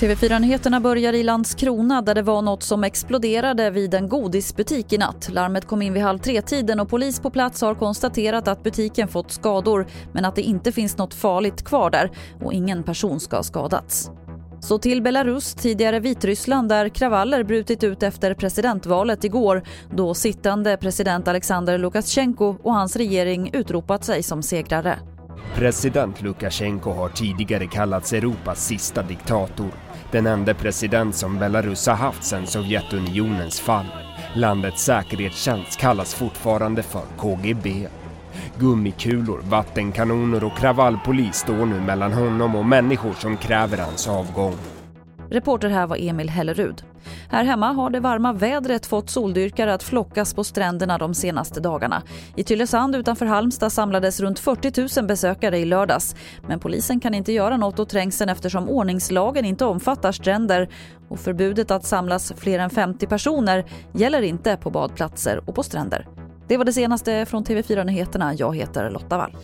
TV4-nyheterna börjar i Landskrona där det var något som exploderade vid en godisbutik i natt. Larmet kom in vid halv tre-tiden och polis på plats har konstaterat att butiken fått skador men att det inte finns något farligt kvar där och ingen person ska ha skadats. Så till Belarus, tidigare Vitryssland, där kravaller brutit ut efter presidentvalet igår då sittande president Alexander Lukasjenko och hans regering utropat sig som segrare. President Lukasjenko har tidigare kallats Europas sista diktator. Den enda president som Belarus har haft sedan Sovjetunionens fall. Landets säkerhetstjänst kallas fortfarande för KGB. Gummikulor, vattenkanoner och kravallpolis står nu mellan honom och människor som kräver hans avgång. Reporter här var Emil Hellerud. Här hemma har det varma vädret fått soldyrkare att flockas på stränderna de senaste dagarna. I Tylösand utanför Halmstad samlades runt 40 000 besökare i lördags. Men polisen kan inte göra något åt trängseln eftersom ordningslagen inte omfattar stränder och förbudet att samlas fler än 50 personer gäller inte på badplatser och på stränder. Det var det senaste från TV4 Nyheterna. Jag heter Lotta Wall.